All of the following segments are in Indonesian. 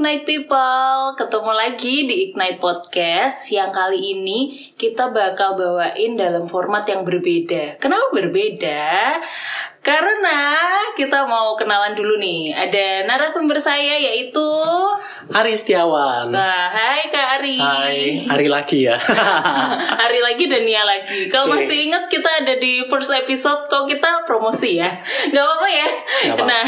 Ignite People, ketemu lagi di Ignite Podcast yang kali ini kita bakal bawain dalam format yang berbeda. Kenapa berbeda? Karena kita mau kenalan dulu nih. Ada narasumber saya yaitu Ari Setiawan. Nah, hai Kak Ari. Hai, Ari lagi ya. Hari lagi dan Nia lagi. Kalau Oke. masih ingat kita ada di first episode kok kita promosi ya. Gak apa-apa ya. Nggak apa-apa. Nah,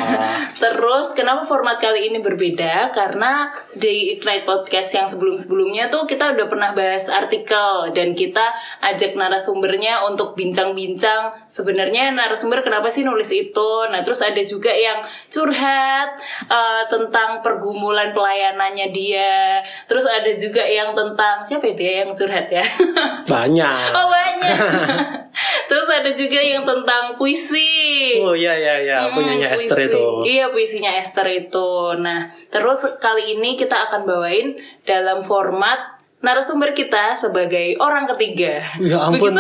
terus kenapa format kali ini berbeda? Karena di Ignite Podcast yang sebelum-sebelumnya tuh kita udah pernah bahas artikel dan kita ajak narasumbernya untuk bincang-bincang sebenarnya narasumber kenapa sih nulis itu. Nah, terus ada juga yang curhat eh, tentang pergumulan pelayanannya dia. Terus ada juga yang tentang siapa itu ya yang curhat ya? Banyak. Oh banyak. Terus ada juga yang tentang puisi. Oh iya iya iya, Hmm, punyanya Esther puisi. itu. Iya puisinya Esther itu. Nah terus kali ini kita akan bawain dalam format narasumber kita sebagai orang ketiga. Ya ampun.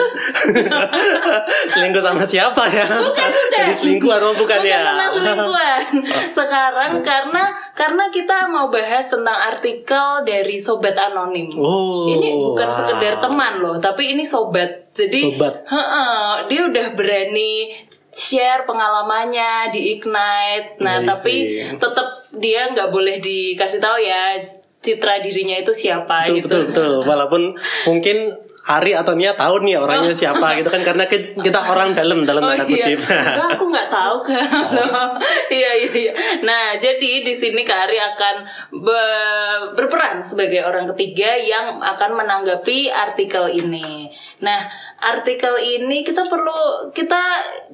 Selingkuh sama siapa ya? Bukan, bukan. Jadi selingkuh atau bukan, Bukan ya? tentang selingkuhan. Sekarang karena karena kita mau bahas tentang artikel dari sobat anonim. Oh, ini bukan wow. sekedar teman loh, tapi ini sobat. Jadi Sobat. heeh, dia udah berani share pengalamannya di Ignite. Nah, Amazing. tapi tetap dia nggak boleh dikasih tahu ya citra dirinya itu siapa Betul gitu. betul betul. Walaupun mungkin Ari atau Nia tahu nih orangnya siapa gitu kan karena ki- kita orang dalam dalam Oh tanda iya. Enggak, aku nggak tahu kan. iya iya iya. Nah jadi di sini Kak Ari akan be- berperan sebagai orang ketiga yang akan menanggapi artikel ini. Nah artikel ini kita perlu kita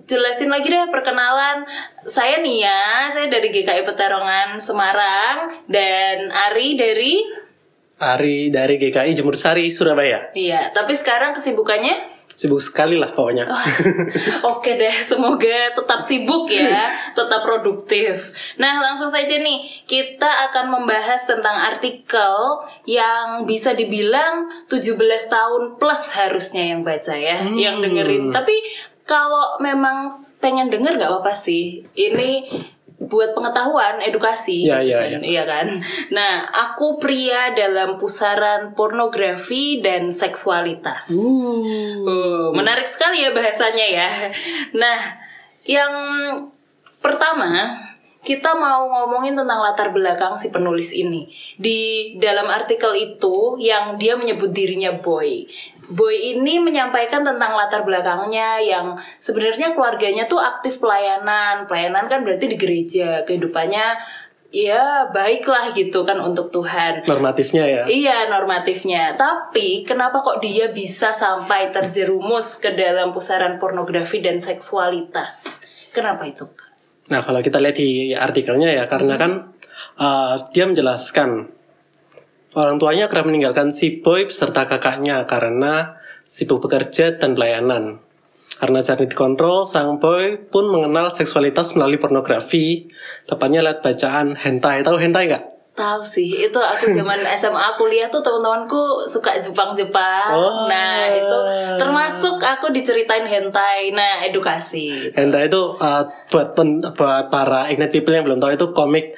jelasin lagi deh perkenalan. Saya Nia, saya dari GKI Peterongan Semarang dan Ari dari Ari dari GKI Jemur Sari Surabaya. Iya. Tapi sekarang kesibukannya Sibuk sekali lah pokoknya. Oke deh, semoga tetap sibuk ya, tetap produktif. Nah, langsung saja nih, kita akan membahas tentang artikel yang bisa dibilang 17 tahun plus harusnya yang baca ya, Hmm. yang dengerin. Tapi kalau memang pengen denger nggak apa-apa sih. Ini buat pengetahuan, edukasi, Ya, gitu ya, kan. ya. Iya kan? Nah, aku pria dalam pusaran pornografi dan seksualitas. Oh, menarik sekali ya bahasanya ya. Nah, yang pertama kita mau ngomongin tentang latar belakang si penulis ini. Di dalam artikel itu yang dia menyebut dirinya boy. Boy ini menyampaikan tentang latar belakangnya yang sebenarnya keluarganya tuh aktif pelayanan. Pelayanan kan berarti di gereja. Kehidupannya ya baiklah gitu kan untuk Tuhan. Normatifnya ya. Iya normatifnya. Tapi kenapa kok dia bisa sampai terjerumus ke dalam pusaran pornografi dan seksualitas? Kenapa itu? Nah, kalau kita lihat di artikelnya ya, karena Hmm. kan uh, dia menjelaskan orang tuanya kerap meninggalkan si boy serta kakaknya karena sibuk bekerja dan pelayanan. Karena cari dikontrol, sang boy pun mengenal seksualitas melalui pornografi, tepatnya lewat bacaan hentai. Tahu hentai nggak? Tahu sih, itu aku zaman SMA kuliah tuh teman-temanku suka Jepang-Jepang. Oh. Nah, itu termasuk aku diceritain hentai. Nah, edukasi. Hentai itu uh, buat pen- buat para ignorant people yang belum tahu itu komik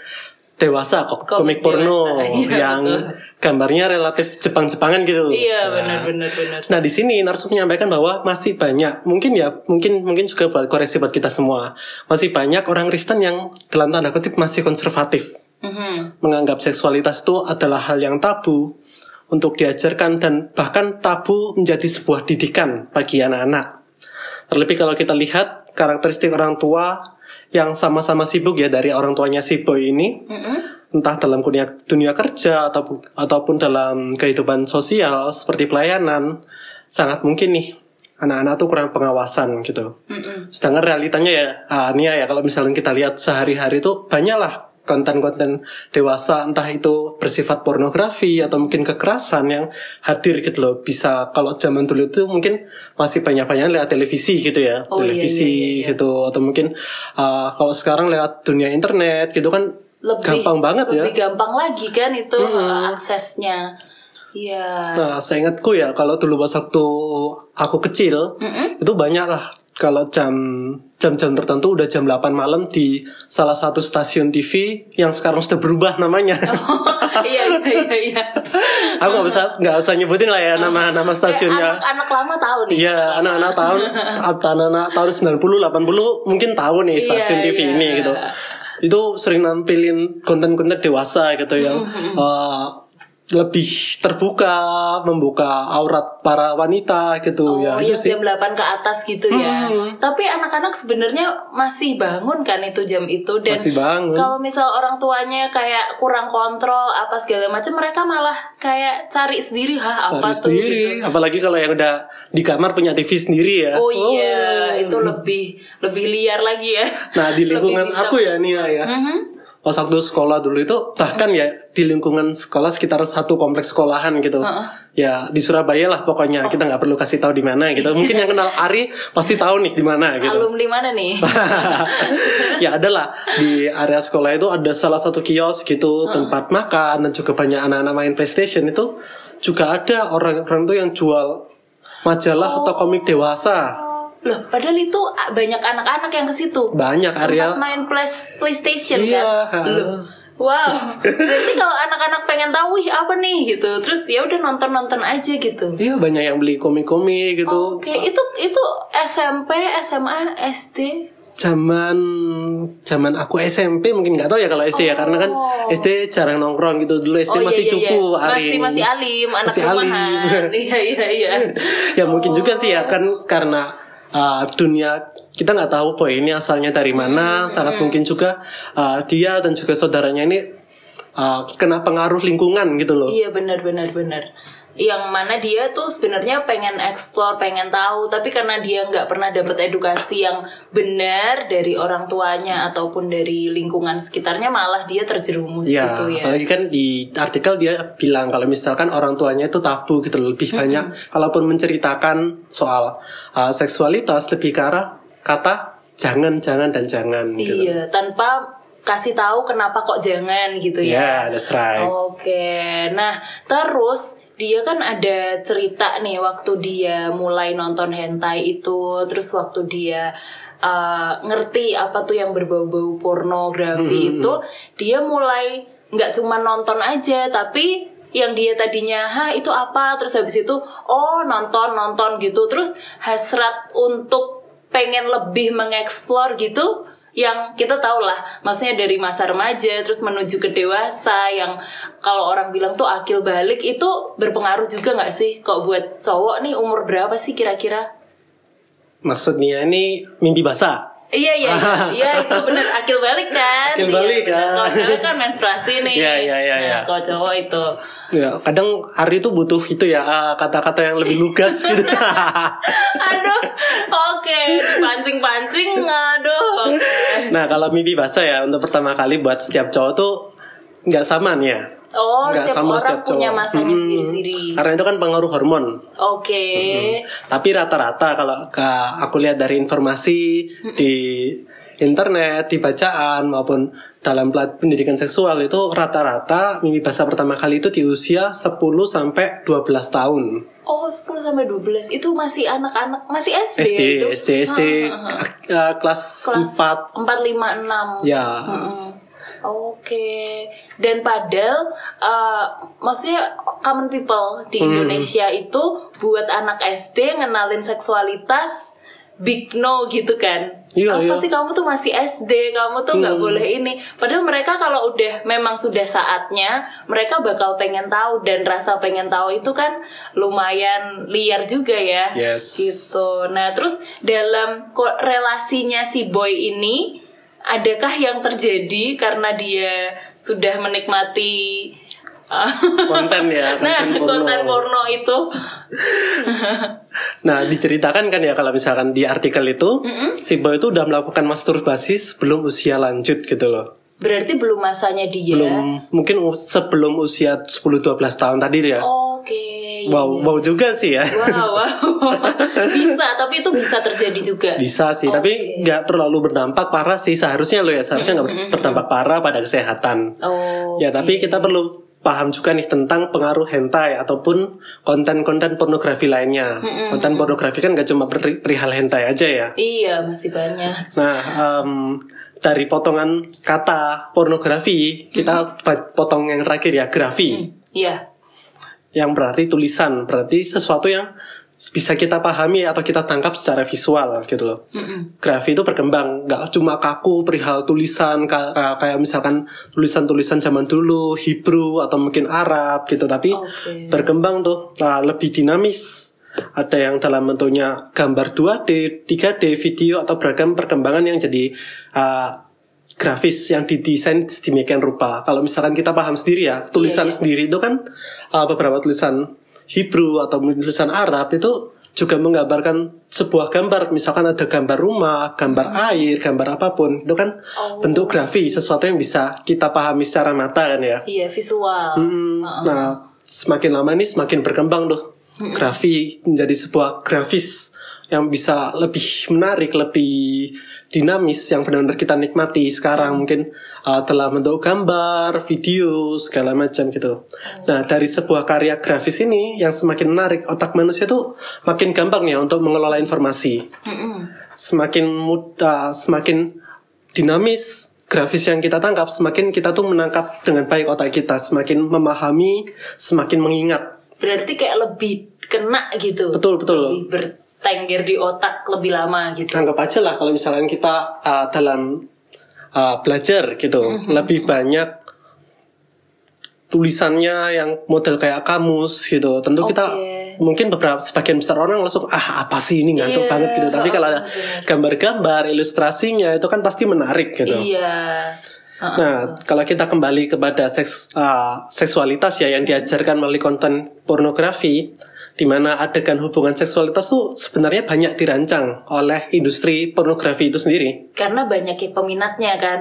dewasa kok, Komik komik, porno dewasa, iya, yang betul. gambarnya relatif Jepang-Jepangan gitu. Iya, Nah, benar benar benar. Nah di sini Narsum menyampaikan bahwa masih banyak, mungkin ya, mungkin mungkin juga buat koreksi buat kita semua, masih banyak orang Kristen yang dalam tanda kutip masih konservatif, Mhm. menganggap seksualitas itu adalah hal yang tabu untuk diajarkan dan bahkan tabu menjadi sebuah didikan bagi anak-anak. Terlebih kalau kita lihat karakteristik orang tua yang sama-sama sibuk ya dari orang tuanya si boy ini, Mhm. entah dalam dunia, dunia kerja ataupun ataupun dalam kehidupan sosial seperti pelayanan sangat mungkin nih anak-anak tuh kurang pengawasan gitu. Mhm. Sedangkan realitanya ya, ah, Nia ya kalau misalnya kita lihat sehari-hari tuh banyaklah konten-konten dewasa entah itu bersifat pornografi atau mungkin kekerasan yang hadir gitu loh bisa kalau zaman dulu itu mungkin masih banyak-banyak lewat televisi gitu ya Oh, iya, televisi iya, iya, iya. gitu atau mungkin ah, kalau sekarang lewat dunia internet gitu kan Lebih gampang banget ya Lebih gampang lagi kan itu Mhm. aksesnya. Iya. Nah, saya ingatku ya kalau dulu pas waktu aku kecil Mm-mm. itu banyak lah kalau jam jam-jam tertentu udah jam 8 malam di salah satu stasiun TV yang sekarang sudah berubah namanya. iya iya iya iya. Aku nggak usah nggak usah nyebutin lah ya nama nama stasiunnya. Anak-anak lama tahu nih. Iya, anak-anak tahun anak-anak tahun 90 80 mungkin tahu nih stasiun Iya, TV iya. ini gitu. Itu sering nampilin konten-konten dewasa gitu yang Mm-hmm. Lebih terbuka, membuka aurat para wanita gitu Oh, ya. yang Itu sih. jam 8 ke atas gitu ya. Hmm. Tapi anak-anak sebenarnya masih bangun kan itu jam itu dan Masih bangun. kalau misal orang tuanya kayak kurang kontrol apa segala macam mereka malah kayak cari sendiri ha apa Cari tuh sendiri. gitu. Apalagi kalau yang udah di kamar punya TV sendiri ya. Oh iya, itu lebih lebih liar lagi ya. Nah di lingkungan aku ya nih ya. Mhm. Pas waktu sekolah dulu itu bahkan ya di lingkungan sekolah sekitar satu kompleks sekolahan gitu. Ya di Surabaya lah pokoknya kita nggak perlu kasih tahu di mana gitu. Mungkin yang kenal Ari pasti tahu nih di mana gitu. Alumni mana nih? ya adalah di area sekolah itu ada salah satu kios gitu tempat makan dan juga banyak anak-anak main PlayStation itu juga ada orang-orang tuh yang jual majalah atau komik dewasa. Loh, padahal itu banyak anak-anak yang ke situ. Banyak area Tempat main play, PlayStation Iya, kan. Loh. Wow. Berarti kalau anak-anak pengen tahu, wih apa nih gitu. Terus ya udah nonton-nonton aja gitu. Iya banyak yang beli komik-komik gitu. Oke, itu itu SMP, SMA, SD. Zaman zaman aku SMP mungkin nggak tahu ya kalau SD ya karena kan Oh. SD jarang nongkrong gitu dulu SD masih cupu Masih hari ini. masih alim, anak Masih rumahan. alim. Iya iya iya. ya mungkin juga sih ya kan karena uh, dunia kita nggak tahu boy ini asalnya dari mana sangat mungkin juga uh, dia dan juga saudaranya ini uh, kena pengaruh lingkungan gitu loh Iya benar benar benar. Yang mana dia tuh sebenarnya pengen explore, pengen tahu, tapi karena dia nggak pernah dapat edukasi yang benar dari orang tuanya ataupun dari lingkungan sekitarnya, malah dia terjerumus Ya, gitu ya. apalagi kan di artikel dia bilang kalau misalkan orang tuanya itu tabu gitu lebih banyak kalaupun menceritakan soal uh, seksualitas lebih ke arah kata jangan, jangan dan jangan gitu. Iya, tanpa kasih tahu kenapa kok jangan gitu ya. Ya, that's right. Oke, nah terus dia kan ada cerita nih waktu dia mulai nonton hentai itu, terus waktu dia uh, ngerti apa tuh yang berbau-bau pornografi itu, dia mulai nggak cuma nonton aja, tapi yang dia tadinya, ha itu apa, terus habis itu, oh nonton nonton gitu, terus hasrat untuk pengen lebih mengeksplor gitu yang kita tahu lah maksudnya dari masa remaja terus menuju ke dewasa yang kalau orang bilang tuh akil balik itu berpengaruh juga nggak sih kok buat cowok nih umur berapa sih kira-kira Maksudnya ini mimpi basah. Iya iya iya, iya itu benar akil balik kan Akil Iya, balik, benar. ah. kalau cewek kan menstruasi nih Iya, iya, iya, nah, iya. kalau cowok itu Ya, kadang Ari tuh butuh itu ya uh, kata-kata yang lebih lugas gitu. aduh oke dipancing-pancing aduh oke nah, kalau mimpi basah ya untuk pertama kali buat setiap cowok tuh nggak sama nih ya. Oh Nggak setiap sama orang setiap punya cowok. masanya Mm-mm. sendiri-sendiri Karena itu kan pengaruh hormon. oke Tapi rata-rata kalau aku lihat dari informasi di internet, di bacaan maupun dalam pendidikan seksual itu rata-rata mimpi basah pertama kali itu di usia 10 sampai 12 tahun. Oh 10 sampai 12 itu masih anak-anak masih SD SD, itu? SD, SD uh, kelas, Kelas 4 4 5 6. ya. Mm-mm. Oke. Dan padahal uh, maksudnya common people di Hmm. Indonesia itu buat anak SD ngenalin seksualitas big no gitu kan. Iya, Apa iya. sih kamu tuh masih SD, kamu tuh nggak boleh ini. Padahal mereka kalau udah memang sudah saatnya, mereka bakal pengen tahu dan rasa pengen tahu itu kan lumayan liar juga ya. Yes. Gitu. Nah, terus dalam relasinya si boy ini adakah yang terjadi karena dia sudah menikmati uh, konten ya, nah, konten porno. konten porno itu. Nah, diceritakan kan ya kalau misalkan di artikel itu si boy itu udah melakukan masturbasi sebelum usia lanjut gitu loh. Berarti belum masanya dia. Belum mungkin sebelum usia 10 12 tahun tadi ya. Oke. iya, wow, iya. wow juga sih ya. Wow, wow. bisa, tapi itu bisa terjadi juga. Bisa sih, tapi nggak terlalu berdampak parah sih seharusnya lo ya. Seharusnya nggak ber- berdampak parah pada kesehatan. Oh. Ya, tapi kita perlu paham juga nih tentang pengaruh hentai ataupun konten-konten pornografi lainnya. Konten pornografi kan gak cuma peri- perihal hentai aja ya. Iya, masih banyak. Nah, em, dari potongan kata pornografi, kita ba- potong yang terakhir ya, grafi. Iya. Yang berarti tulisan, berarti sesuatu yang bisa kita pahami atau kita tangkap secara visual gitu loh. Grafi itu berkembang, nggak cuma kaku perihal tulisan ka- ka- kayak misalkan tulisan-tulisan zaman dulu Hebrew atau mungkin Arab gitu, tapi Oke. berkembang tuh nah, lebih dinamis. Ada yang dalam bentuknya gambar 2D, 3D, video atau beragam perkembangan yang jadi uh, grafis yang didesain sedemikian rupa. Kalau misalkan kita paham sendiri ya, tulisan iya. sendiri itu kan uh, beberapa tulisan Hebrew atau tulisan Arab itu juga menggambarkan sebuah gambar. Misalkan ada gambar rumah, gambar air, gambar apa pun. Itu kan Oh. bentuk grafis, sesuatu yang bisa kita pahami secara mata kan ya. Iya, visual. Hmm, Nah, semakin lama ini semakin berkembang tuh. Grafi menjadi sebuah grafis yang bisa lebih menarik, lebih dinamis yang benar-benar kita nikmati sekarang mungkin uh, dalam bentuk gambar, video, segala macam gitu. Nah, dari sebuah karya grafis ini yang semakin menarik, otak manusia tuh makin gampang ya untuk mengelola informasi. Semakin mudah, semakin dinamis grafis yang kita tangkap, semakin kita tuh menangkap dengan baik otak kita, semakin memahami, semakin mengingat. Berarti kayak lebih kena gitu. Betul, betul. Lebih bertengger di otak lebih lama gitu. Anggap aja lah kalau misalkan kita uh, dalam uh, belajar gitu, lebih banyak tulisannya yang model kayak kamus gitu. Tentu kita Oke. mungkin beberapa sebagian besar orang langsung ah apa sih ini ngantuk Iya, banget gitu. Tapi kalau ada gambar-gambar, ilustrasinya itu kan pasti menarik gitu. Iya. Heeh. Nah, kalau kita kembali kepada seks, uh, seksualitas ya yang diajarkan melalui konten pornografi, di mana adegan hubungan seksualitas tuh sebenarnya banyak dirancang oleh industri pornografi itu sendiri. Karena banyak ya peminatnya kan.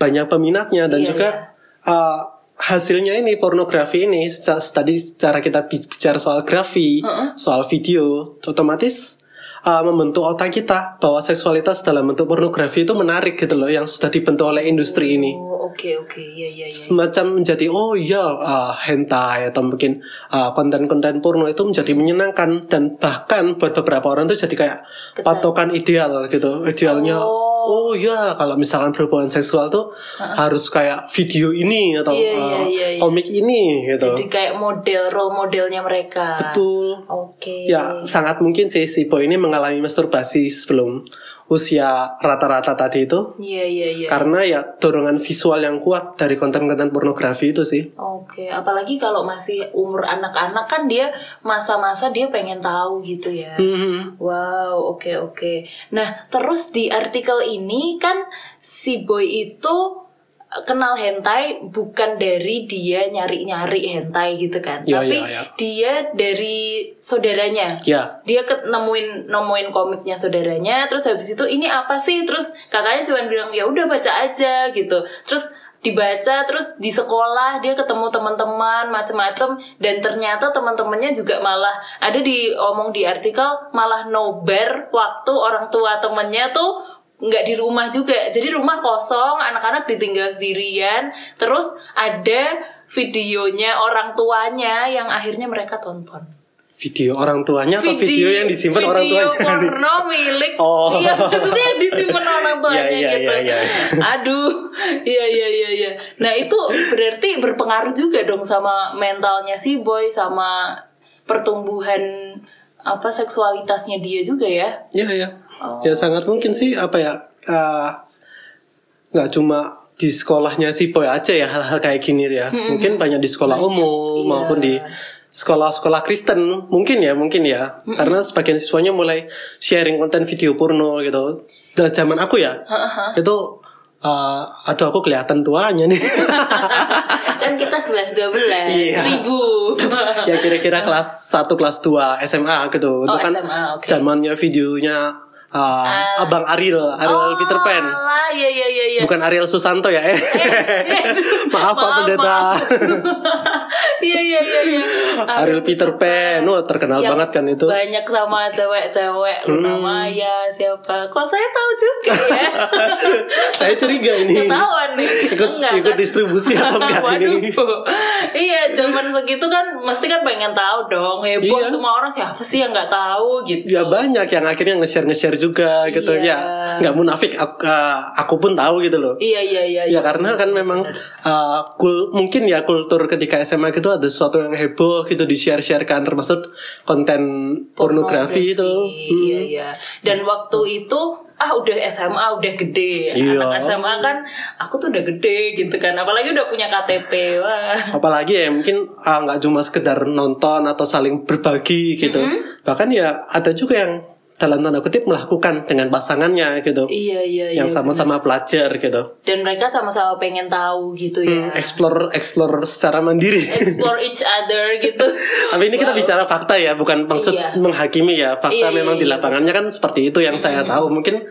Banyak peminatnya dan Iya, juga uh, hasilnya ini pornografi ini tadi secara kita bi- bicara soal grafi, soal video, otomatis uh, membentuk otak kita bahwa seksualitas dalam bentuk pornografi itu menarik gitu loh yang sudah dibentuk oleh industri ini. Oh, oke oke. Iya iya iya. semacam menjadi oh iya uh, hentai atau mungkin uh, konten-konten porno itu menjadi menyenangkan dan bahkan buat beberapa orang tuh jadi kayak patokan ideal gitu idealnya oh, iya kalau misalkan berhubungan seksual tuh harus kayak video ini atau Iya, uh, iya, iya. komik ini gitu Jadi kayak model role modelnya mereka. betul Oke. ya sangat mungkin sih si boy ini mengalami masturbasi sebelum usia rata-rata tadi itu Iya iya iya. karena ya dorongan visual yang kuat dari konten-konten pornografi itu sih Oke, apalagi kalau masih umur anak-anak kan dia masa-masa dia pengen tahu gitu ya. Mhm. Wow, oke oke. Nah, terus di artikel ini kan si boy itu kenal hentai bukan dari dia nyari-nyari hentai gitu kan, Ya, tapi ya, ya. dia dari saudaranya. ya Dia ket- nemuin nemuin komiknya saudaranya, terus habis itu ini apa sih? Terus kakaknya cuma bilang ya udah baca aja gitu. Terus dibaca terus di sekolah dia ketemu teman-teman macem-macem dan ternyata teman-temannya juga malah ada di omong di artikel malah nobar waktu orang tua temennya tuh nggak di rumah juga. Jadi rumah kosong anak-anak ditinggal sendirian. Terus ada videonya orang tuanya yang akhirnya mereka tonton. Video orang tuanya atau video yang disimpan orang video tuanya? porno milik Oh. iya maksudnya yang disimpan orang tuanya Iya, iya, gitu. iya, iya. aduh. Iya iya iya iya. Nah itu berarti berpengaruh juga dong sama mentalnya si boy sama pertumbuhan apa seksualitasnya dia juga ya? Ya ya Oh, ya sangat mungkin sih apa ya uh, nggak cuma di sekolahnya si boy aja ya hal-hal kayak gini ya. Mungkin banyak di sekolah umum iya. maupun di sekolah-sekolah Kristen. Mungkin ya mungkin ya. Karena sebagian siswanya mulai sharing konten video porno gitu. Dan zaman aku ya itu uh, aduh aku kelihatan tuanya nih. Kan kita 11 12 Iya. ribu ya kira-kira kelas 1 kelas 2 SMA gitu. Itu kan SMA, oke. zamannya videonya uh, Abang Ariel, Ariel oh, Peter Pan. Iya iya iya iya. Bukan Ariel Susanto ya? Eh. maaf Pak Pendeta. maaf. Iya iya iya iya. Ariel Peter Pan, oh terkenal Yang banget kan itu. Banyak sama cewek-cewek Luna Hmm. Maya siapa? Kok saya tahu juga ya? Saya curiga ini. Ketahuan nih. Ikut Enggak, ikut kan? distribusi atau enggak ini? Waduh. iya, zaman segitu kan mesti kan pengen tahu dong. Heboh Iya. semua orang siapa sih yang nggak tahu gitu. Ya banyak yang akhirnya nge-share nge-share juga gitu Iya. ya. Nggak munafik aku, uh, aku pun tahu gitu loh. Iya iya iya. Ya karena kan memang uh, kul mungkin ya kultur ketika SMA gitu ada sesuatu yang heboh gitu di share sharekan termasuk konten pornografi, itu. Iya iya. Dan waktu itu ah udah SMA udah gede. Iya. Anak SMA kan aku tuh udah gede gitu kan. Apalagi udah punya KTP. Wah. Apalagi ya mungkin uh, nggak cuma sekedar nonton atau saling berbagi gitu. Bahkan ya ada juga yang dalam tanda kutip melakukan dengan pasangannya gitu. Iya iya iya. yang sama-sama pelajar gitu. Dan mereka sama-sama pengen tahu gitu ya. Hmm, explore explore secara mandiri. Explore each other gitu. Tapi ini kita bicara fakta ya, bukan maksud Iya. menghakimi ya. Fakta Iya, memang iya, di iya. lapangannya kan seperti itu yang saya tahu. Mungkin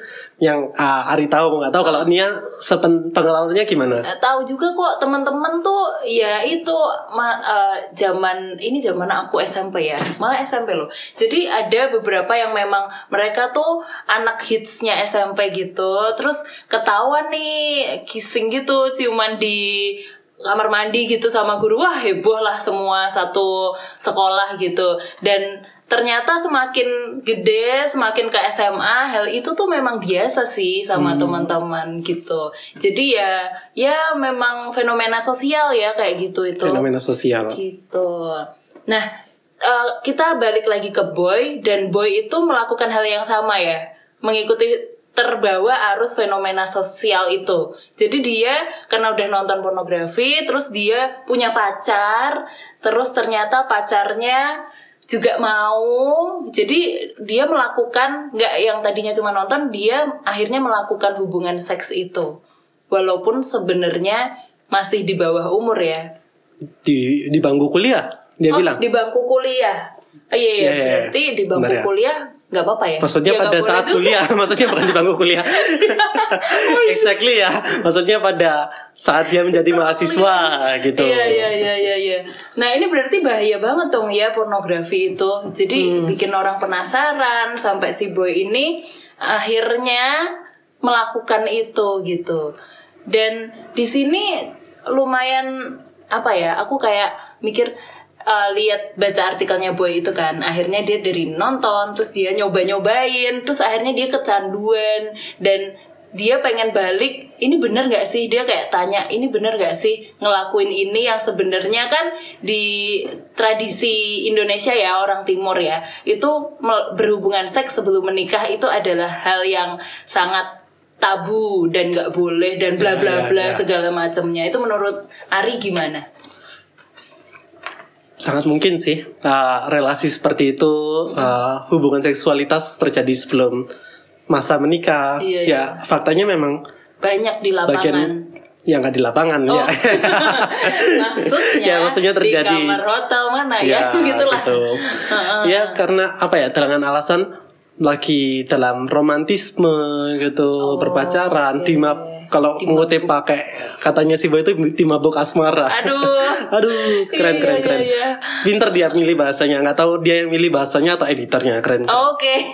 yang ah, Ari tahu nggak tahu. Kalau Nia sepen pengalamannya gimana? Tahu juga kok teman-teman tuh ya itu ma- eh, zaman ini zaman aku SMP ya. Malah SMP loh. Jadi ada beberapa yang memang mereka tuh anak hitsnya SMP gitu. Terus ketahuan nih kissing gitu ciuman di kamar mandi gitu sama guru. Wah heboh lah semua satu sekolah gitu. Dan ternyata semakin gede semakin ke SMA hal itu tuh memang biasa sih sama teman-teman gitu. Jadi ya ya memang fenomena sosial ya kayak gitu itu. Fenomena sosial. gitu. Nah eh, kita balik lagi ke boy dan boy itu melakukan hal yang sama ya. Mengikuti terbawa arus fenomena sosial itu. Jadi dia karena udah nonton pornografi, terus dia punya pacar, terus ternyata pacarnya juga mau. Jadi dia melakukan nggak yang tadinya cuma nonton, dia akhirnya melakukan hubungan seks itu. Walaupun sebenarnya masih di bawah umur ya. Di di bangku kuliah dia oh, bilang. di bangku kuliah. Oh, iya, iya, Iya, iya, iya. berarti di bangku Benar ya? kuliah nggak apa-apa ya? Maksudnya Ya, pada saat juga. kuliah, maksudnya bukan di bangku kuliah. exactly ya. Maksudnya pada saat dia menjadi mahasiswa gitu. Iya iya iya iya iya. Nah, ini berarti bahaya banget dong ya pornografi itu. Jadi Hmm. bikin orang penasaran sampai si boy ini akhirnya melakukan itu gitu. Dan di sini lumayan apa ya? Aku kayak mikir eh, lihat baca artikelnya boy itu kan. Akhirnya dia dari nonton terus dia nyoba nyobain terus akhirnya dia kecanduan. Dan dia pengen balik ini bener gak sih? Dia kayak tanya ini bener gak sih ngelakuin ini yang sebenarnya kan di tradisi Indonesia ya orang Timur ya. Itu berhubungan seks sebelum menikah itu adalah hal yang sangat tabu dan nggak boleh dan bla bla Ya, ya, bla ya. segala macamnya. Itu menurut Ari gimana? Sangat mungkin sih uh, relasi seperti itu uh, hubungan seksualitas terjadi sebelum masa menikah. Iya, ya iya. faktanya memang Banyak di lapangan. yang nggak di lapangan Oh. ya. maksudnya, Ya, maksudnya terjadi. di kamar hotel mana ya, gitulah. gitu. ya karena apa ya dengan alasan lagi dalam romantisme gitu berpacaran di map kalau ngutip pakai katanya si boy itu di mabuk asmara Aduh. aduh keren Iya, keren iya, keren iya. pinter dia milih bahasanya nggak tahu dia yang milih bahasanya atau editornya keren Oke.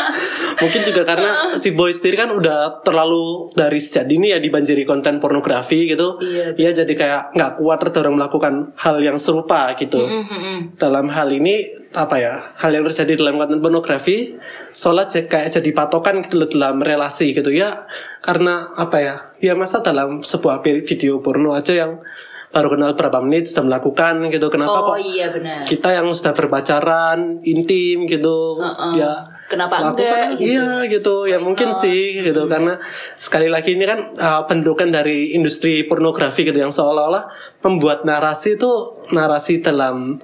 mungkin juga karena si boy sendiri kan udah terlalu dari sejak dini ya dibanjiri konten pornografi gitu Iya. dia jadi kayak nggak kuat terdorong melakukan hal yang serupa gitu Mm-mm. dalam hal ini apa ya hal yang terjadi dalam konten pornografi seolah kayak jadi patokan gitu loh dalam relasi gitu. Ya karena apa ya ya masa dalam sebuah video porno aja yang baru kenal berapa menit sudah melakukan gitu. Kenapa Oh kok iya benar. kita yang sudah berpacaran intim gitu? Heeh. ya Kenapa lakukan enggak, gitu? iya gitu. Ya mungkin sih gitu. Karena sekali lagi ini kan uh, bentukan dari industri pornografi gitu yang seolah-olah membuat narasi itu narasi dalam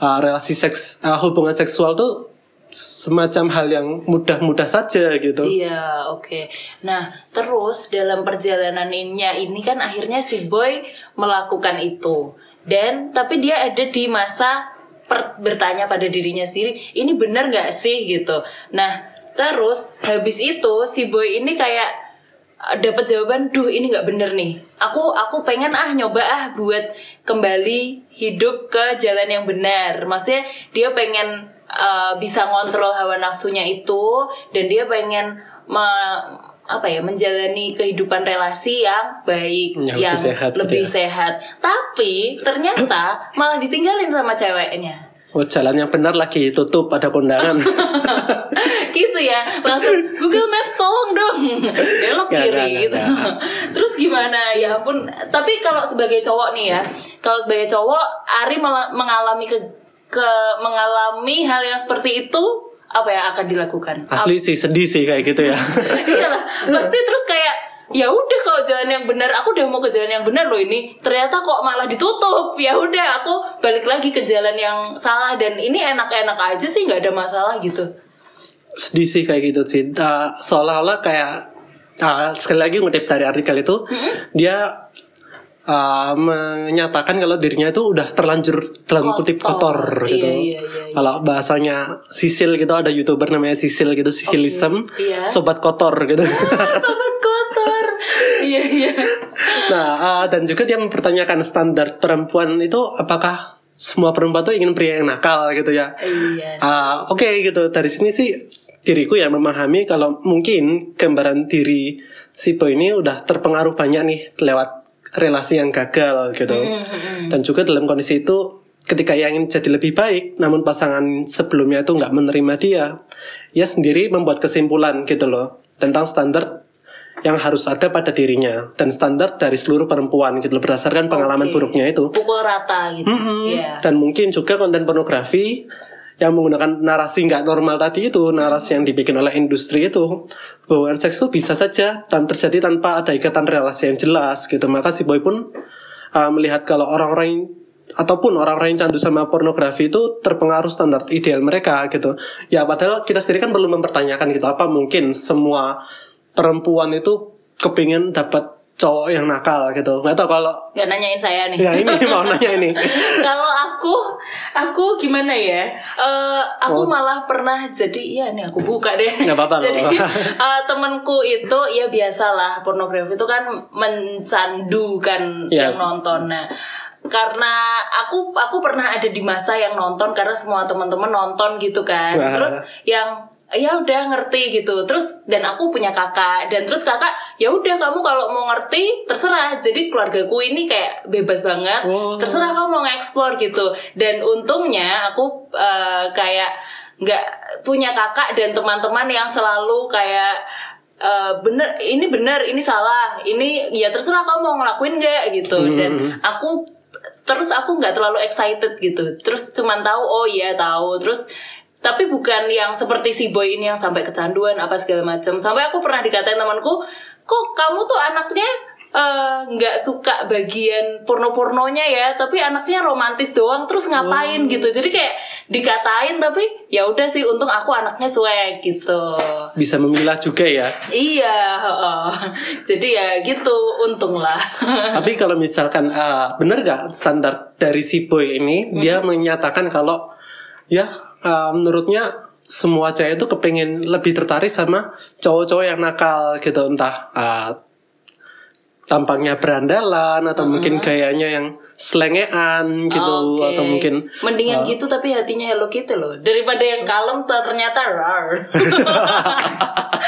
uh, relasi seks uh, hubungan seksual tuh semacam hal yang mudah-mudah saja gitu Iya, oke. Nah, terus dalam perjalanannya ini kan akhirnya si boy melakukan itu. Dan tapi dia ada di masa per- bertanya pada dirinya sendiri, ini benar nggak sih gitu. Nah, terus habis itu si boy ini kayak dapat jawaban duh ini nggak bener nih. Aku aku pengen ah nyoba ah buat kembali hidup ke jalan yang benar. Maksudnya dia pengen uh, bisa ngontrol hawa nafsunya itu dan dia pengen me- apa ya menjalani kehidupan relasi yang baik Yang yang, lebih sehat gitu lebih ya. sehat. Tapi ternyata malah ditinggalin sama ceweknya Oh jalan yang benar lagi tutup ada kondangan. gitu ya langsung Google Maps tolong dong belok kiri nggak, gitu nggak. terus gimana ya ampun tapi kalau sebagai cowok nih ya kalau sebagai cowok Ari mengalami ke ke mengalami hal yang seperti itu apa yang akan dilakukan Asli sih sedih sih kayak gitu ya. iyalah pasti terus kayak ya udah kalau jalan yang benar aku udah mau ke jalan yang benar loh ini ternyata kok malah ditutup ya udah aku balik lagi ke jalan yang salah dan ini enak-enak aja sih nggak ada masalah gitu sedih sih kayak gitu sih. Uh, seolah-olah kayak uh, sekali lagi ngutip dari artikel itu dia uh, menyatakan kalau dirinya itu udah terlanjur dalam kutip Kotor. Iya, gitu. iya, iya, iya. Kalau bahasanya Sisil gitu ada youtuber namanya Sisil gitu Sisilism, Iya. sobat kotor gitu. sobat nah uh, dan juga dia mempertanyakan standar perempuan itu apakah semua perempuan tuh ingin pria yang nakal gitu ya. iya. Ah, Oke gitu. Dari sini sih diriku ya memahami kalau mungkin gambaran diri si boy ini udah terpengaruh banyak nih lewat relasi yang gagal gitu. Dan juga dalam kondisi itu ketika ia ingin jadi lebih baik namun pasangan sebelumnya itu nggak menerima dia ia sendiri membuat kesimpulan gitu loh tentang standar yang harus ada pada dirinya dan standar dari seluruh perempuan gitu berdasarkan pengalaman Oke. buruknya itu. Pukul rata gitu. Iya. dan mungkin juga konten pornografi yang menggunakan narasi nggak normal tadi itu narasi yang dibikin oleh industri itu hubungan seks itu bisa saja dan terjadi tanpa ada ikatan relasi yang jelas gitu. Maka si boy pun uh, melihat kalau orang-orang ataupun orang-orang yang candu sama pornografi itu terpengaruh standar ideal mereka gitu. Ya padahal kita sendiri kan perlu mempertanyakan gitu apa mungkin semua perempuan itu kepingin dapat cowok yang nakal gitu nggak tahu kalau Gak nanyain saya nih ya ini mau nanya ini kalau aku aku gimana ya Eh, aku Oh. malah pernah jadi ya nih aku buka deh Nggak apa-apa, nggak jadi apa-apa. eh, temenku itu ya biasalah pornografi itu kan mencandukan Iya. yang nonton nah karena aku aku pernah ada di masa yang nonton karena semua teman-teman nonton gitu kan Wah. terus yang ya udah ngerti gitu. Terus dan aku punya kakak. Dan terus kakak ya udah kamu kalau mau ngerti terserah. Jadi keluargaku ini kayak bebas banget. Oh. terserah kamu mau nge-explore gitu. Dan untungnya aku eh, kayak nggak punya kakak dan teman-teman yang selalu kayak eh, bener ini bener ini salah ini ya terserah kamu mau ngelakuin nggak gitu. Dan aku terus aku nggak terlalu excited gitu. Terus cuman tahu oh iya tahu. Terus tapi bukan yang seperti si boy ini yang sampai kecanduan apa segala macam. Sampai aku pernah dikatain temanku kok kamu tuh anaknya eh, nggak suka bagian porno-pornonya ya tapi anaknya romantis doang terus ngapain? Gitu. Jadi kayak dikatain tapi ya udah sih untung aku anaknya cuek gitu. Bisa memilah juga ya. iya heeh. jadi ya gitu untung lah Tapi kalau misalkan uh, bener gak standar dari si boy ini dia menyatakan kalau ya uh, menurutnya semua cewek itu kepengen lebih tertarik sama cowok-cowok yang nakal gitu. Entah uh, tampangnya berandalan atau mungkin gayanya yang selengean gitu Oke. atau mungkin mending yang gitu tapi hatinya Hello Kitty loh. Daripada yang kalem tuh ternyata rar.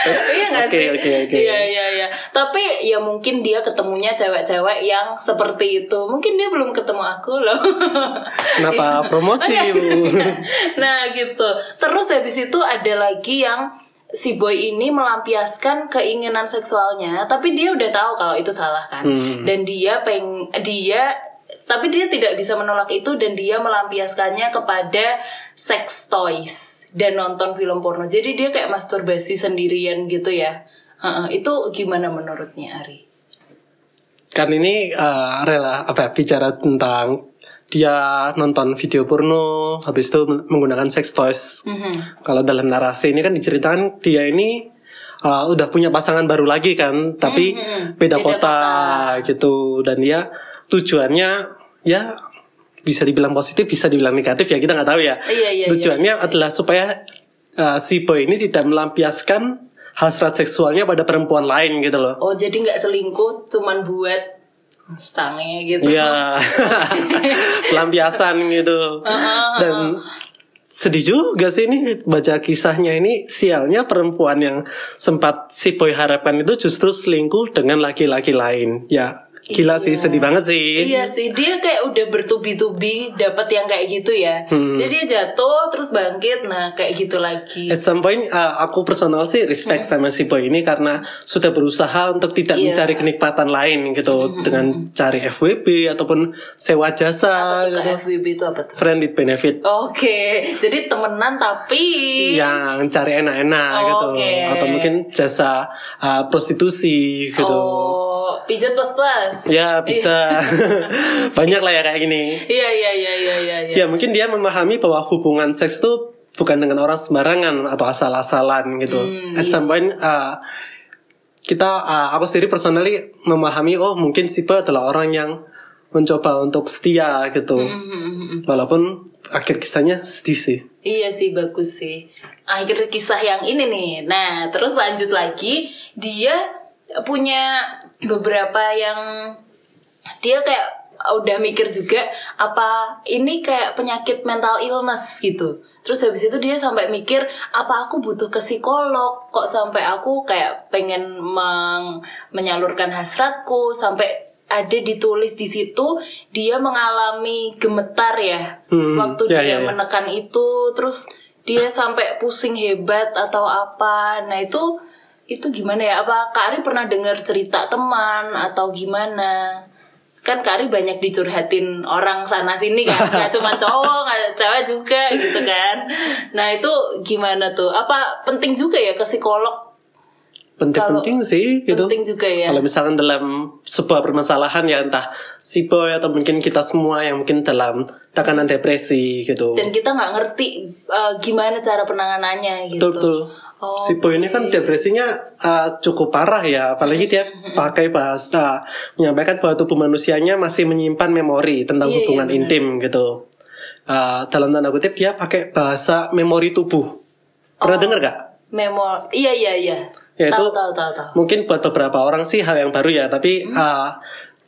Iya nggak Oke, sih? oke, oke. iya iya iya. Tapi ya mungkin dia ketemunya cewek-cewek yang seperti itu. Mungkin dia belum ketemu aku loh. Kenapa promosi? Iya. nah gitu. Terus habis itu ada lagi yang si boy ini melampiaskan keinginan seksualnya tapi dia udah tahu kalau itu salah kan. Hmm. dan dia peng dia tapi dia tidak bisa menolak itu dan dia melampiaskannya kepada sex toys dan nonton film porno jadi dia kayak masturbasi sendirian gitu ya Heeh, itu gimana menurutnya Ari? kan ini uh, rela apa bicara tentang dia nonton video porno habis itu menggunakan sex toys Mhm. kalau dalam narasi ini kan diceritakan dia ini uh, udah punya pasangan baru lagi kan tapi Mhm. beda, Beda kota, gitu dan dia tujuannya ya bisa dibilang positif bisa dibilang negatif ya kita nggak tahu ya Iya, iya, tujuannya adalah supaya uh, si boy ini tidak melampiaskan hasrat seksualnya pada perempuan lain gitu loh. Oh jadi nggak selingkuh, cuman buat sange gitu. Iya, pelampiasan gitu. Dan sedih juga sih ini baca kisahnya ini sialnya perempuan yang sempat si boy harapkan itu justru selingkuh dengan laki-laki lain. Ya Gila sih, Iya. sedih banget sih. Iya sih, dia kayak udah bertubi-tubi dapat yang kayak gitu ya. Hmm. Jadi dia jatuh terus bangkit, nah kayak gitu lagi. At some point, uh, aku personal sih respect sama si boy ini karena sudah berusaha untuk tidak Hmm. Iya. Hmm, mencari kenikmatan lain gitu dengan cari FWB ataupun sewa jasa Apa tuh, gitu. FWB itu apa tuh? Friend with benefit Oke, jadi temenan tapi yang cari enak-enak Oh, gitu oke. atau mungkin jasa uh, prostitusi gitu. oh pijat plus plus. Ya bisa banyak lah ya kayak gini. Iya iya iya iya iya. iya. Ya mungkin dia memahami bahwa hubungan seks itu bukan dengan orang sembarangan atau asal-asalan gitu. Hmm, At iya. some point uh, kita uh, aku sendiri personally memahami oh mungkin si Bo adalah orang yang mencoba untuk setia gitu. Hmm, Walaupun akhir kisahnya sedih sih. Iya sih bagus sih. Akhir kisah yang ini nih. Nah terus lanjut lagi dia punya beberapa yang dia kayak udah mikir juga apa ini kayak penyakit mental illness gitu. Terus habis itu dia sampai mikir apa aku butuh ke psikolog kok sampai aku kayak pengen meng- menyalurkan hasratku sampai ada ditulis di situ dia mengalami gemetar ya Hmm, waktu ya, dia ya, ya. menekan itu terus dia sampai pusing hebat atau apa nah itu itu gimana ya? Apa Kak Ari pernah dengar cerita teman atau gimana? Kan Kak Ari banyak dicurhatin orang sana sini kan. Gak cuma cowok gak cewek juga gitu kan. Nah itu gimana tuh? Apa penting juga ya ke psikolog? Penting-penting sih gitu. penting juga ya. Kalau misalkan dalam sebuah permasalahan ya entah si boy atau mungkin kita semua yang mungkin dalam tekanan depresi gitu. dan kita nggak ngerti uh, gimana cara penanganannya gitu. Betul betul. Oh, si boy ini kan depresinya uh, cukup parah ya, apalagi dia pakai bahasa menyampaikan bahwa tubuh manusianya masih menyimpan memori tentang Iya, iya, hubungan benar. intim gitu. Uh, dalam tanda kutip dia pakai bahasa memori tubuh. Pernah Oh. dengar gak? memor iya iya iya Ya, tahu itu- tahu tahu tahu Mungkin buat beberapa orang sih hal yang baru ya, tapi uh,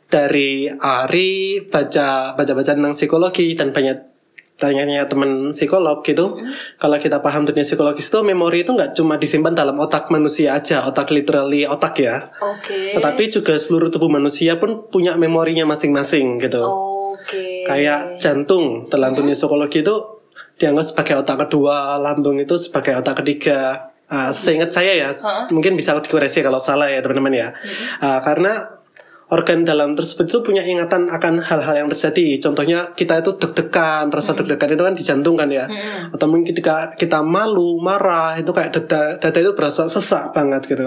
dari Ari baca baca baca tentang psikologi dan banyak tanya-tanya teman psikolog gitu. Kalau kita paham dunia psikologis itu memori itu nggak cuma disimpan dalam otak manusia aja, otak literally otak ya. oke Tetapi juga seluruh tubuh manusia pun punya memorinya masing-masing gitu. oke Kayak jantung dalam dunia psikologi itu dianggap sebagai otak kedua, lambung itu sebagai otak ketiga. Ah, seingat saya ya, mungkin bisa dikoreksi kalau salah ya teman-teman ya. Ah, karena organ dalam tersebut itu punya ingatan akan hal-hal yang terjadi. Contohnya kita itu deg-degan, rasa deg-degan itu kan di jantung kan ya. Atau mungkin ketika kita malu, marah itu kayak dada, dada itu berasa sesak banget gitu.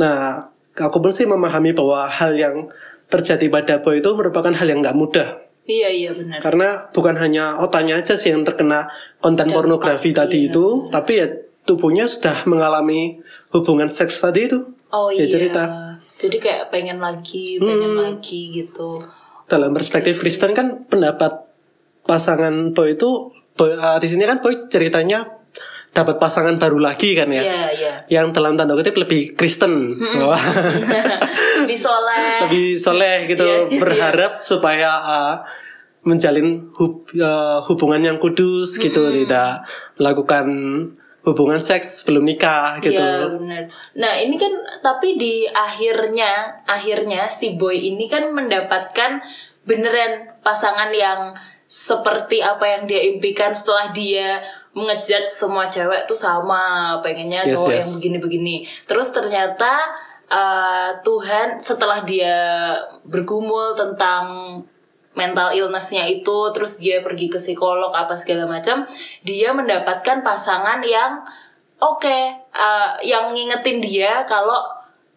Nah, aku pun sih memahami bahwa hal yang terjadi pada boy itu merupakan hal yang nggak mudah. iya iya benar Karena bukan hanya otaknya aja sih yang terkena konten pornografi tadi itu, tapi ya tubuhnya sudah mengalami hubungan seks tadi itu. oh Ya, iya cerita. Jadi kayak pengen lagi pengen lagi gitu. Dalam perspektif Kristen kan pendapat pasangan boy itu boy, uh, di sini kan boy ceritanya dapat pasangan baru lagi kan ya. iya iya. Yang dalam tanda kutip lebih Kristen. Wah. lebih soleh. Lebih soleh gitu Iya, iya, berharap supaya uh, menjalin hub- uh, hubungan yang kudus gitu tidak melakukan hubungan seks sebelum nikah gitu Iya benar. Nah ini kan tapi di akhirnya akhirnya si boy ini kan mendapatkan beneran pasangan yang seperti apa yang dia impikan setelah dia mengejat semua cewek tuh sama pengennya Yes, cowok yes. yang begini-begini. Terus ternyata uh, Tuhan setelah dia bergumul tentang mental illnessnya itu terus dia pergi ke psikolog apa segala macam dia mendapatkan pasangan yang oke uh, yang ngingetin dia kalau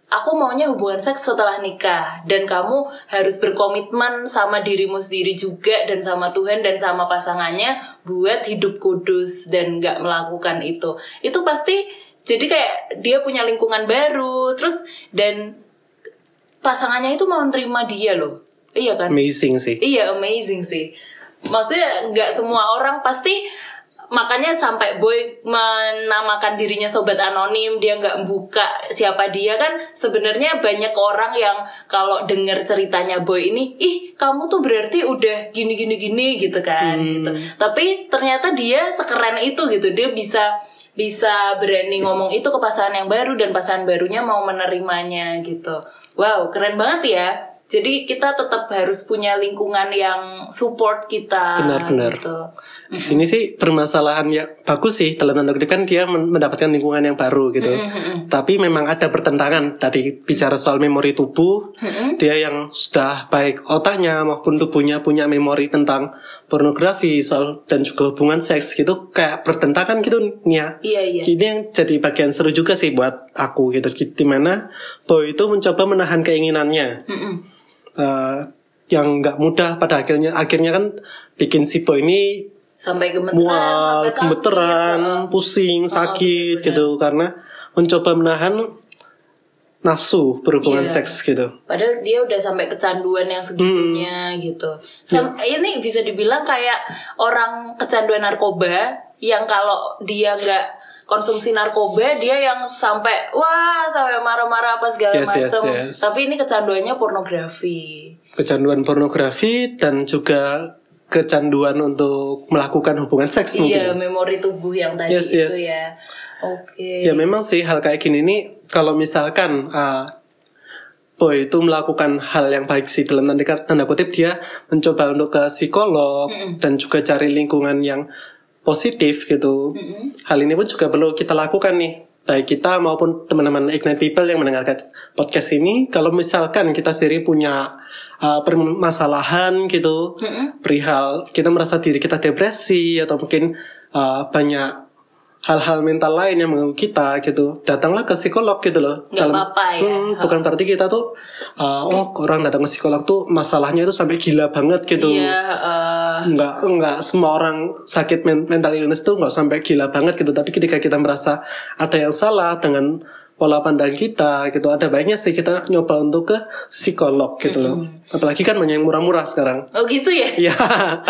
aku maunya hubungan seks setelah nikah dan kamu harus berkomitmen sama dirimu sendiri juga dan sama Tuhan dan sama pasangannya buat hidup kudus dan nggak melakukan itu. Itu pasti jadi kayak dia punya lingkungan baru terus dan pasangannya itu mau terima dia loh iya kan? Amazing sih. Iya amazing sih. Maksudnya nggak semua orang pasti makanya sampai boy menamakan dirinya sobat anonim dia nggak buka siapa dia kan sebenarnya banyak orang yang kalau dengar ceritanya boy ini ih kamu tuh berarti udah gini gini gini gitu kan gitu. Tapi ternyata dia sekeren itu gitu. Dia bisa bisa berani ngomong itu ke pasangan yang baru dan pasangan barunya mau menerimanya gitu. Wow keren banget ya jadi kita tetap harus punya lingkungan yang support kita Benar-benar. gitu. Di sini sih permasalahan ya bagus sih dalam tanda kutip kan dia men- mendapatkan lingkungan yang baru gitu. Tapi memang ada pertentangan tadi bicara soal memori tubuh, dia yang sudah baik otaknya maupun tubuhnya punya memori tentang pornografi soal dan juga hubungan seks gitu kayak bertentangan gitu Nia. Iya iya. Ini yang jadi bagian seru juga sih buat aku gitu. Di mana Boy itu mencoba menahan keinginannya. Mm-mm. Eh, yang nggak mudah pada akhirnya akhirnya kan bikin si Boy ini Sampai gemeteran, mual, sampai sakit, gemeteran, heeh. pusing, sakit gitu karena mencoba menahan nafsu berhubungan Iya. seks gitu. Padahal dia udah sampai kecanduan yang segitunya Hmm. gitu. Sam- Ini bisa dibilang kayak orang kecanduan narkoba yang kalau dia nggak konsumsi narkoba dia yang sampai wah sampai marah-marah apa segala Yes, yes, macam. yes. Tapi ini kecanduannya pornografi. Kecanduan pornografi dan juga kecanduan untuk melakukan hubungan seks Iya, mungkin. memori tubuh yang tadi Yes, itu yes. ya. Oke. Ya memang sih hal kayak gini nih kalau misalkan uh, Boy itu melakukan hal yang baik sih dalam tanda, tanda kutip dia mencoba untuk ke psikolog dan juga cari lingkungan yang positif gitu. Hal ini pun juga perlu kita lakukan nih baik kita maupun teman-teman Ignite People yang mendengarkan podcast ini kalau misalkan kita sendiri punya uh, permasalahan gitu perihal kita merasa diri kita depresi atau mungkin uh, banyak hal-hal mental lain yang mengganggu kita gitu datanglah ke psikolog gitu loh Nggak apa-apa ya. Hmm, bukan berarti kita tuh uh, oh orang datang ke psikolog tuh masalahnya itu sampai gila banget gitu Iya, heeh. Nggak nggak semua orang sakit men- mental illness tuh nggak sampai gila banget gitu. Tapi ketika kita merasa ada yang salah dengan pola pandang kita gitu ada baiknya sih kita nyoba untuk ke psikolog gitu loh apalagi kan banyak yang murah-murah sekarang Oh gitu ya? Iya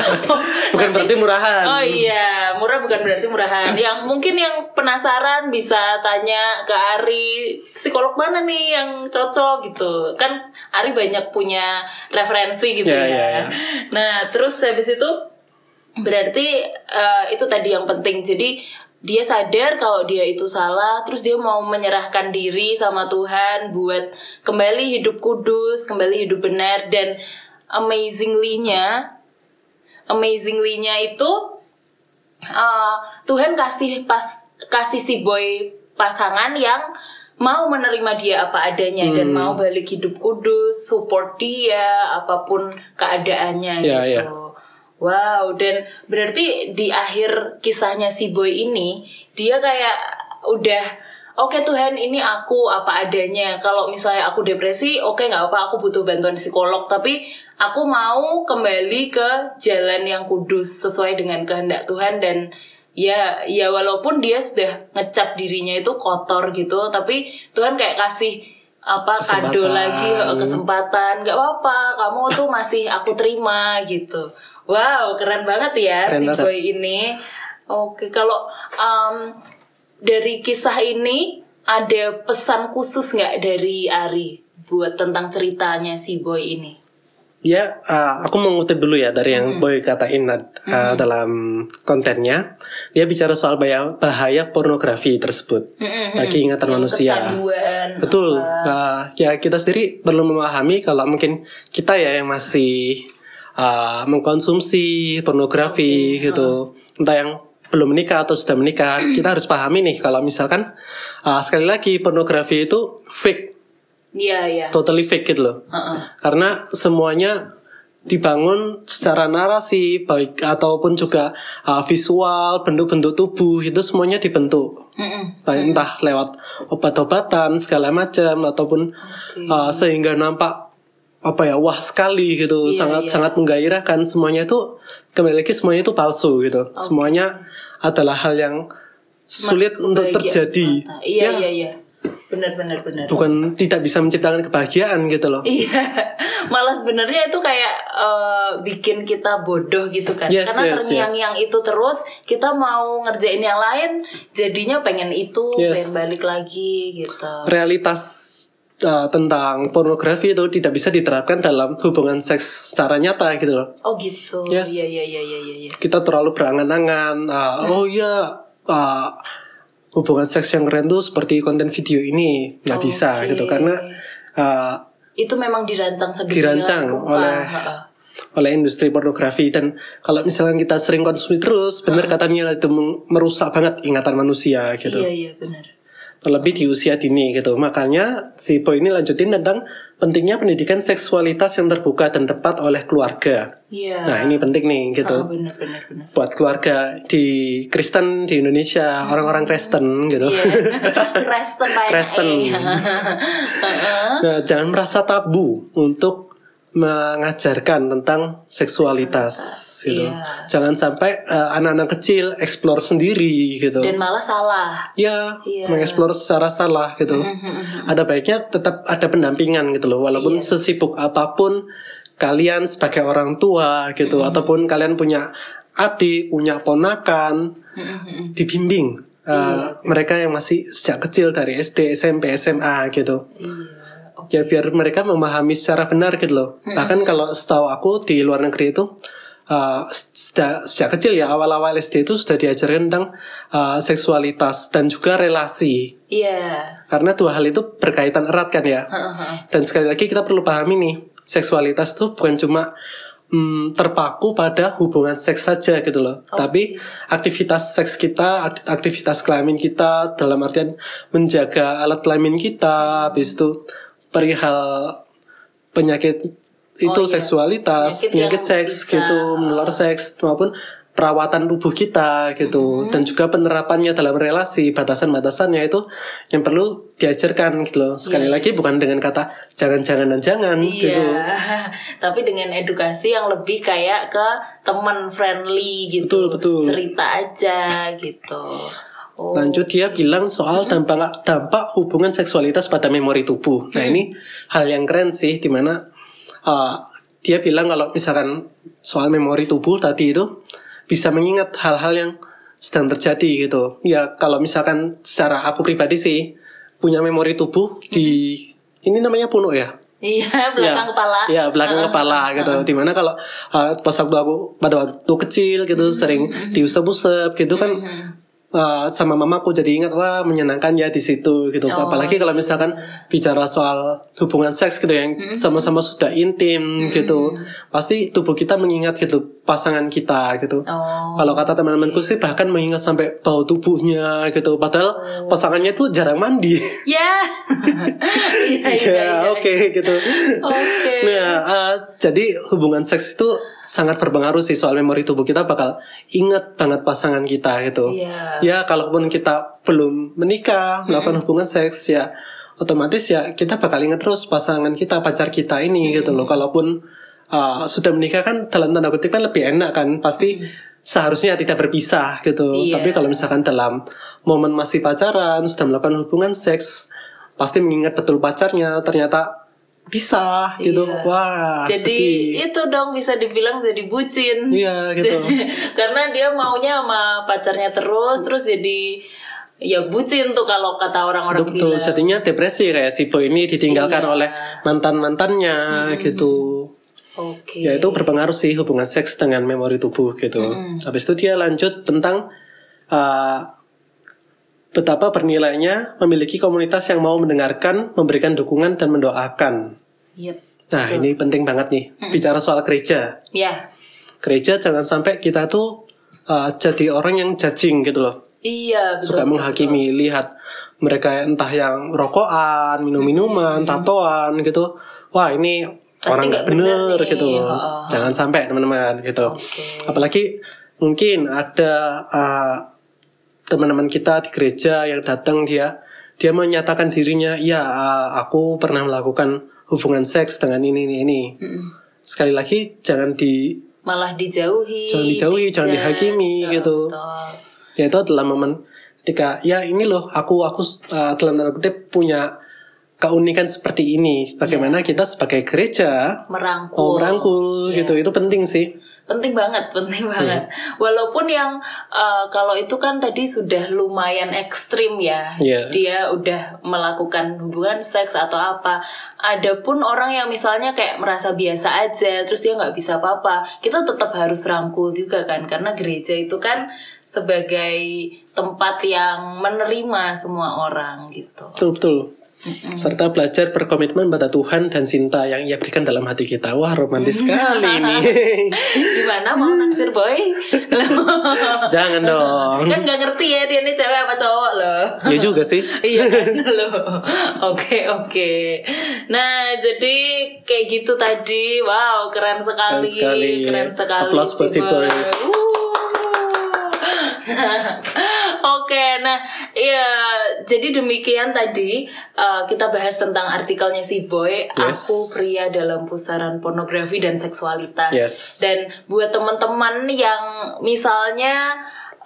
bukan berarti murahan Oh iya, murah bukan berarti murahan. Yang mungkin yang penasaran bisa tanya ke Ari, psikolog mana nih yang cocok gitu. Kan Ari banyak punya referensi gitu Ya, ya. ya, ya. Nah, terus habis itu berarti eh, itu tadi yang penting. Jadi dia sadar kalau dia itu salah, terus dia mau menyerahkan diri sama Tuhan buat kembali hidup kudus, kembali hidup benar dan amazingly-nya amazingly-nya itu uh, Tuhan kasih pas kasih si boy pasangan yang mau menerima dia apa adanya dan mau balik hidup kudus, support dia apa pun keadaannya Ya, gitu. ya. Wow, dan berarti di akhir kisahnya si boy ini dia kayak udah Oke Tuhan, ini aku apa adanya. Kalau misalnya aku depresi, oke nggak apa, aku butuh bantuan psikolog. Tapi aku mau kembali ke jalan yang kudus sesuai dengan kehendak Tuhan dan ya, ya walaupun dia sudah ngecap dirinya itu kotor gitu, tapi Tuhan kayak kasih apa kado Kesempatan. lagi eh, kesempatan. Nggak apa-apa, kamu tuh masih aku terima gitu. Wow, keren banget ya Keren si banget. boy ini. Oke, kalau um, dari kisah ini ada pesan khusus nggak dari Ari buat tentang ceritanya si boy ini? Ya, uh, aku mau ngutip dulu ya dari yang Boy katain uh, dalam kontennya. Dia bicara soal bahaya, bahaya pornografi tersebut bagi ingatan manusia. Kecanduan. Betul. Uh, ya kita sendiri perlu memahami kalau mungkin kita ya yang masih uh, mengkonsumsi pornografi gitu, entah yang belum menikah atau sudah menikah, kita harus pahami nih kalau misalkan uh, sekali lagi pornografi itu fake, Iya iya. totally fake gitu loh. Heeh. Karena semuanya dibangun secara narasi baik ataupun juga uh, visual, bentuk-bentuk tubuh itu semuanya dibentuk. Mm-mm. Baik entah lewat obat-obatan segala macam ataupun uh, sehingga nampak apa ya wah sekali gitu Iya, sangat iya. sangat menggairahkan semuanya itu kembali lagi semuanya itu palsu gitu semuanya adalah hal yang sulit untuk Bahagia terjadi semata. Iya Ya, iya iya. benar benar benar. bukan tidak bisa menciptakan kebahagiaan gitu loh Iya, malah sebenarnya itu kayak eh, bikin kita bodoh gitu kan. Yes, Karena yes, terngiang-ngiang itu terus, kita mau ngerjain yang lain, jadinya pengen itu, Yes. pengen balik lagi gitu. realitas uh, tentang pornografi itu tidak bisa diterapkan dalam hubungan seks secara nyata gitu loh Oh gitu. Yes. Iya iya iya iya iya. kita terlalu berangan-angan uh, oh iya uh, hubungan seks yang keren tuh seperti konten video ini nggak bisa Oke. gitu karena uh, Itu memang dirancang Dirancang rupa. oleh- oleh industri pornografi dan kalau misalnya kita sering konsumsi terus benar katanya itu merusak banget ingatan manusia gitu Iya iya benar. Terlebih di usia dini gitu. Makanya si Boy ini lanjutin tentang pentingnya pendidikan seksualitas yang terbuka dan tepat oleh keluarga. Iya. Nah ini penting nih gitu. Ah, benar benar benar. Buat keluarga di Kristen di Indonesia, orang-orang Kristen gitu. Iya. Kristen. Kristen. Nah, jangan merasa tabu untuk mengajarkan tentang seksualitas gitu. Iya. Jangan sampai eh, anak-anak kecil explore sendiri gitu. Dan malah salah. Ya, Iya. mengeksplor secara salah gitu. Ada baiknya tetap ada pendampingan gitu loh, walaupun Iya. sesibuk apa pun kalian sebagai orang tua gitu, ataupun kalian punya adik, punya ponakan, dibimbing. Uh, Iya. mereka yang masih sejak kecil dari SD, SMP, SMA gitu. Iya. Ya biar mereka memahami secara benar gitu loh. Bahkan kalau setahu aku di luar negeri itu uh, sejak, sejak kecil ya awal-awal SD itu sudah diajarkan tentang uh, seksualitas dan juga relasi. Iya. Karena dua hal itu berkaitan erat kan ya. Heeh. Dan sekali lagi kita perlu pahami nih, seksualitas itu bukan cuma mm, terpaku pada hubungan seks saja gitu loh. Tapi aktivitas seks kita, ak- aktivitas kelamin kita dalam artian menjaga alat kelamin kita, habis itu perihal penyakit itu Oh, iya. seksualitas, Penyakit penyakit, seks bisa, gitu, menular seks maupun perawatan tubuh kita gitu Mm-hmm. dan juga penerapannya dalam relasi batasan-batasannya itu yang perlu diajarkan gitu loh sekali Iya. lagi bukan dengan kata jangan-jangan dan jangan Iya, gitu tapi dengan edukasi yang lebih kayak ke teman friendly gitu. Betul, betul. Cerita aja gitu. Oh. lanjut dia bilang soal dampak dampak hubungan seksualitas pada memori tubuh. Nah ini hal yang keren sih di mana uh, dia bilang kalau misalkan soal memori tubuh tadi itu bisa mengingat hal-hal yang sedang terjadi gitu. Ya kalau misalkan secara aku pribadi sih punya memori tubuh di ini namanya puno ya? Iya, belakang kepala. Ya, belakang kepala gitu. Di mana kalau uh, pas waktu aku pada waktu kecil gitu sering diusap-usap gitu kan uh, sama mamaku jadi ingat wah menyenangkan ya di situ gitu. Oh, Apalagi kalau misalkan bicara soal hubungan seks gitu yang sama-sama sudah intim gitu. Pasti tubuh kita mengingat gitu pasangan kita gitu. Oh. Kalau kata teman-temanku sih bahkan mengingat sampai bau tubuhnya gitu. Padahal pasangannya itu jarang mandi. Ya. Iya, iya, Ya, iya. oke gitu. Oke. Nah, eh, jadi hubungan seks itu sangat berpengaruh sih soal memori tubuh kita bakal ingat banget pasangan kita gitu. Iya. Ya, kalaupun kita belum menikah, melakukan hubungan seks ya otomatis ya kita bakal ingat terus pasangan kita, pacar kita ini gitu loh. Kalaupun eh, sudah menikah kan dalam tanda kutip kan lebih enak kan, pasti seharusnya tidak berpisah gitu. Iya. Tapi kalau misalkan dalam momen masih pacaran, sudah melakukan hubungan seks, pasti mengingat betul pacarnya ternyata bisa gitu. Iya. Wah, Jadi sedih. itu dong bisa dibilang jadi bucin. Iya, gitu. Karena dia maunya sama pacarnya terus, terus jadi ya bucin tuh kalau kata orang-orang Betul, bilang. jadinya depresi kayak si boy ini ditinggalkan Iya. oleh mantan-mantannya gitu. Oke. Ya itu berpengaruh sih hubungan seks dengan memori tubuh gitu. Habis itu dia lanjut tentang uh, betapa bernilainya memiliki komunitas yang mau mendengarkan, memberikan dukungan dan mendoakan. Yep. Nah ini penting banget nih bicara soal gereja. Ya. Gereja jangan sampai kita tuh uh, jadi orang yang judging gitu loh. Iya, betul. suka menghakimi lihat mereka entah yang rokokan, minum-minuman, tatoan gitu. Wah, ini Pasti orang nggak bener, bener gitu. Oh. Jangan sampai teman-teman gitu. Oke. Apalagi mungkin ada uh, teman-teman kita di gereja yang datang dia dia menyatakan dirinya, "Ya, uh, aku pernah melakukan hubungan seks dengan ini ini ini." Sekali lagi jangan di Malah dijauhi. Jangan dijauhi, jangan dihakimi, gitu. Betul. ya itu adalah momen ketika ya ini loh aku aku uh, dalam tanda kutip punya keunikan seperti ini. Bagaimana kita sebagai gereja merangkul. mau merangkul Iya. gitu. Itu penting sih. penting banget penting banget walaupun yang uh, kalau itu kan tadi sudah lumayan ekstrim ya Iya. dia udah melakukan hubungan seks atau apa ada pun orang yang misalnya kayak merasa biasa aja terus dia nggak bisa apa-apa kita tetap harus rangkul juga kan karena gereja itu kan sebagai tempat yang menerima semua orang gitu Betul betul. Serta belajar berkomitmen pada Tuhan dan cinta yang ia berikan dalam hati kita. Wah romantis sekali nih. gimana mau naksir boy Jangan dong. kan nggak ngerti ya dia ini cewek apa cowok loh Ya juga sih. iya kan loh oke oke nah jadi kayak gitu tadi wow keren sekali Keren sekali. keren sekali Applause buat si Boy. Oke, nah ya jadi demikian tadi uh, kita bahas tentang artikelnya si Boy, Yes. aku pria dalam pusaran pornografi dan seksualitas. Yes. Dan buat teman-teman yang misalnya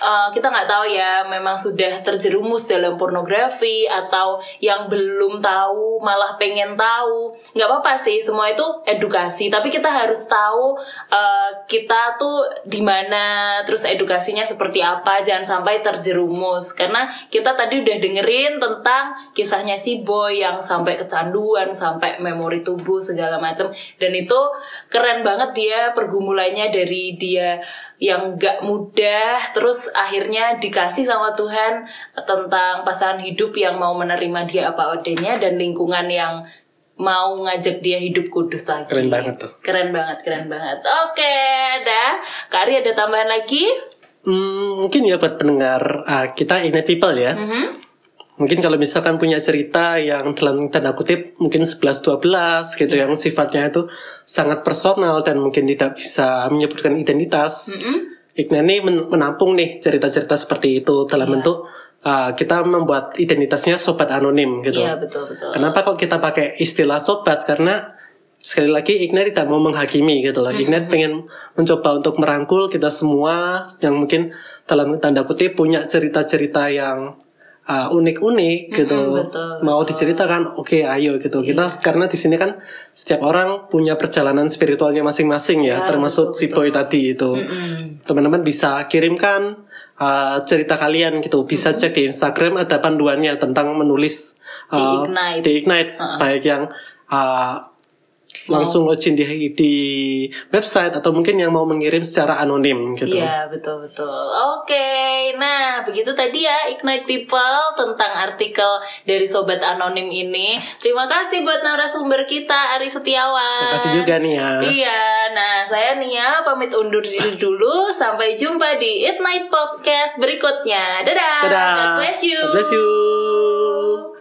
uh, kita nggak tahu ya, memang sudah terjerumus dalam pornografi atau yang belum tahu malah pengen tahu, nggak apa-apa sih, semua itu edukasi. Tapi kita harus tahu uh, kita tuh di mana, terus edukasinya seperti apa, jangan sampai terjerumus. Karena kita tadi udah dengerin tentang kisahnya si boy yang sampai kecanduan, sampai memori tubuh segala macam, dan itu keren banget dia pergumulannya dari dia yang gak mudah terus akhirnya dikasih sama Tuhan tentang pasangan hidup yang mau menerima dia apa adanya dan lingkungan yang mau ngajak dia hidup kudus lagi. Keren banget tuh. Keren banget, keren banget. Oke, dah. Kari ada tambahan lagi? Hmm, mungkin ya buat pendengar ah, kita Ignite People ya. Mhm. Mungkin kalau misalkan punya cerita yang dalam tanda kutip mungkin 11-12 gitu Iya. yang sifatnya itu sangat personal dan mungkin tidak bisa menyebutkan identitas. Mm-mm. Ignite ini men- menampung nih cerita-cerita seperti itu dalam Iya. bentuk ah, kita membuat identitasnya sobat anonim gitu. Iya, betul betul. Kenapa kok kita pakai istilah sobat? Karena sekali lagi Ignite tidak mau menghakimi gitu loh. Ignite pengen mencoba untuk merangkul kita semua yang mungkin dalam tanda kutip punya cerita-cerita yang uh, unik-unik gitu. betul, mau diceritakan, oke ayo gitu. Kita karena di sini kan setiap orang punya perjalanan spiritualnya masing-masing ya, Ya, termasuk betul, si boy tadi itu. Mm-mm. Teman-teman bisa kirimkan uh, cerita kalian gitu. Bisa cek di Instagram ada panduannya tentang menulis Di uh, Ignite. di Ignite. baik yang uh, langsung login di di website atau mungkin yang mau mengirim secara anonim gitu. Iya betul betul. Oke, nah begitu tadi ya Ignite People tentang artikel dari sobat anonim ini. Terima kasih buat narasumber kita Ari Setiawan. Terima kasih juga nih ya. Iya, nah saya Nia pamit undur diri dulu. Sampai jumpa di Ignite Podcast berikutnya. Dadah. Dadah. God bless you. God bless you.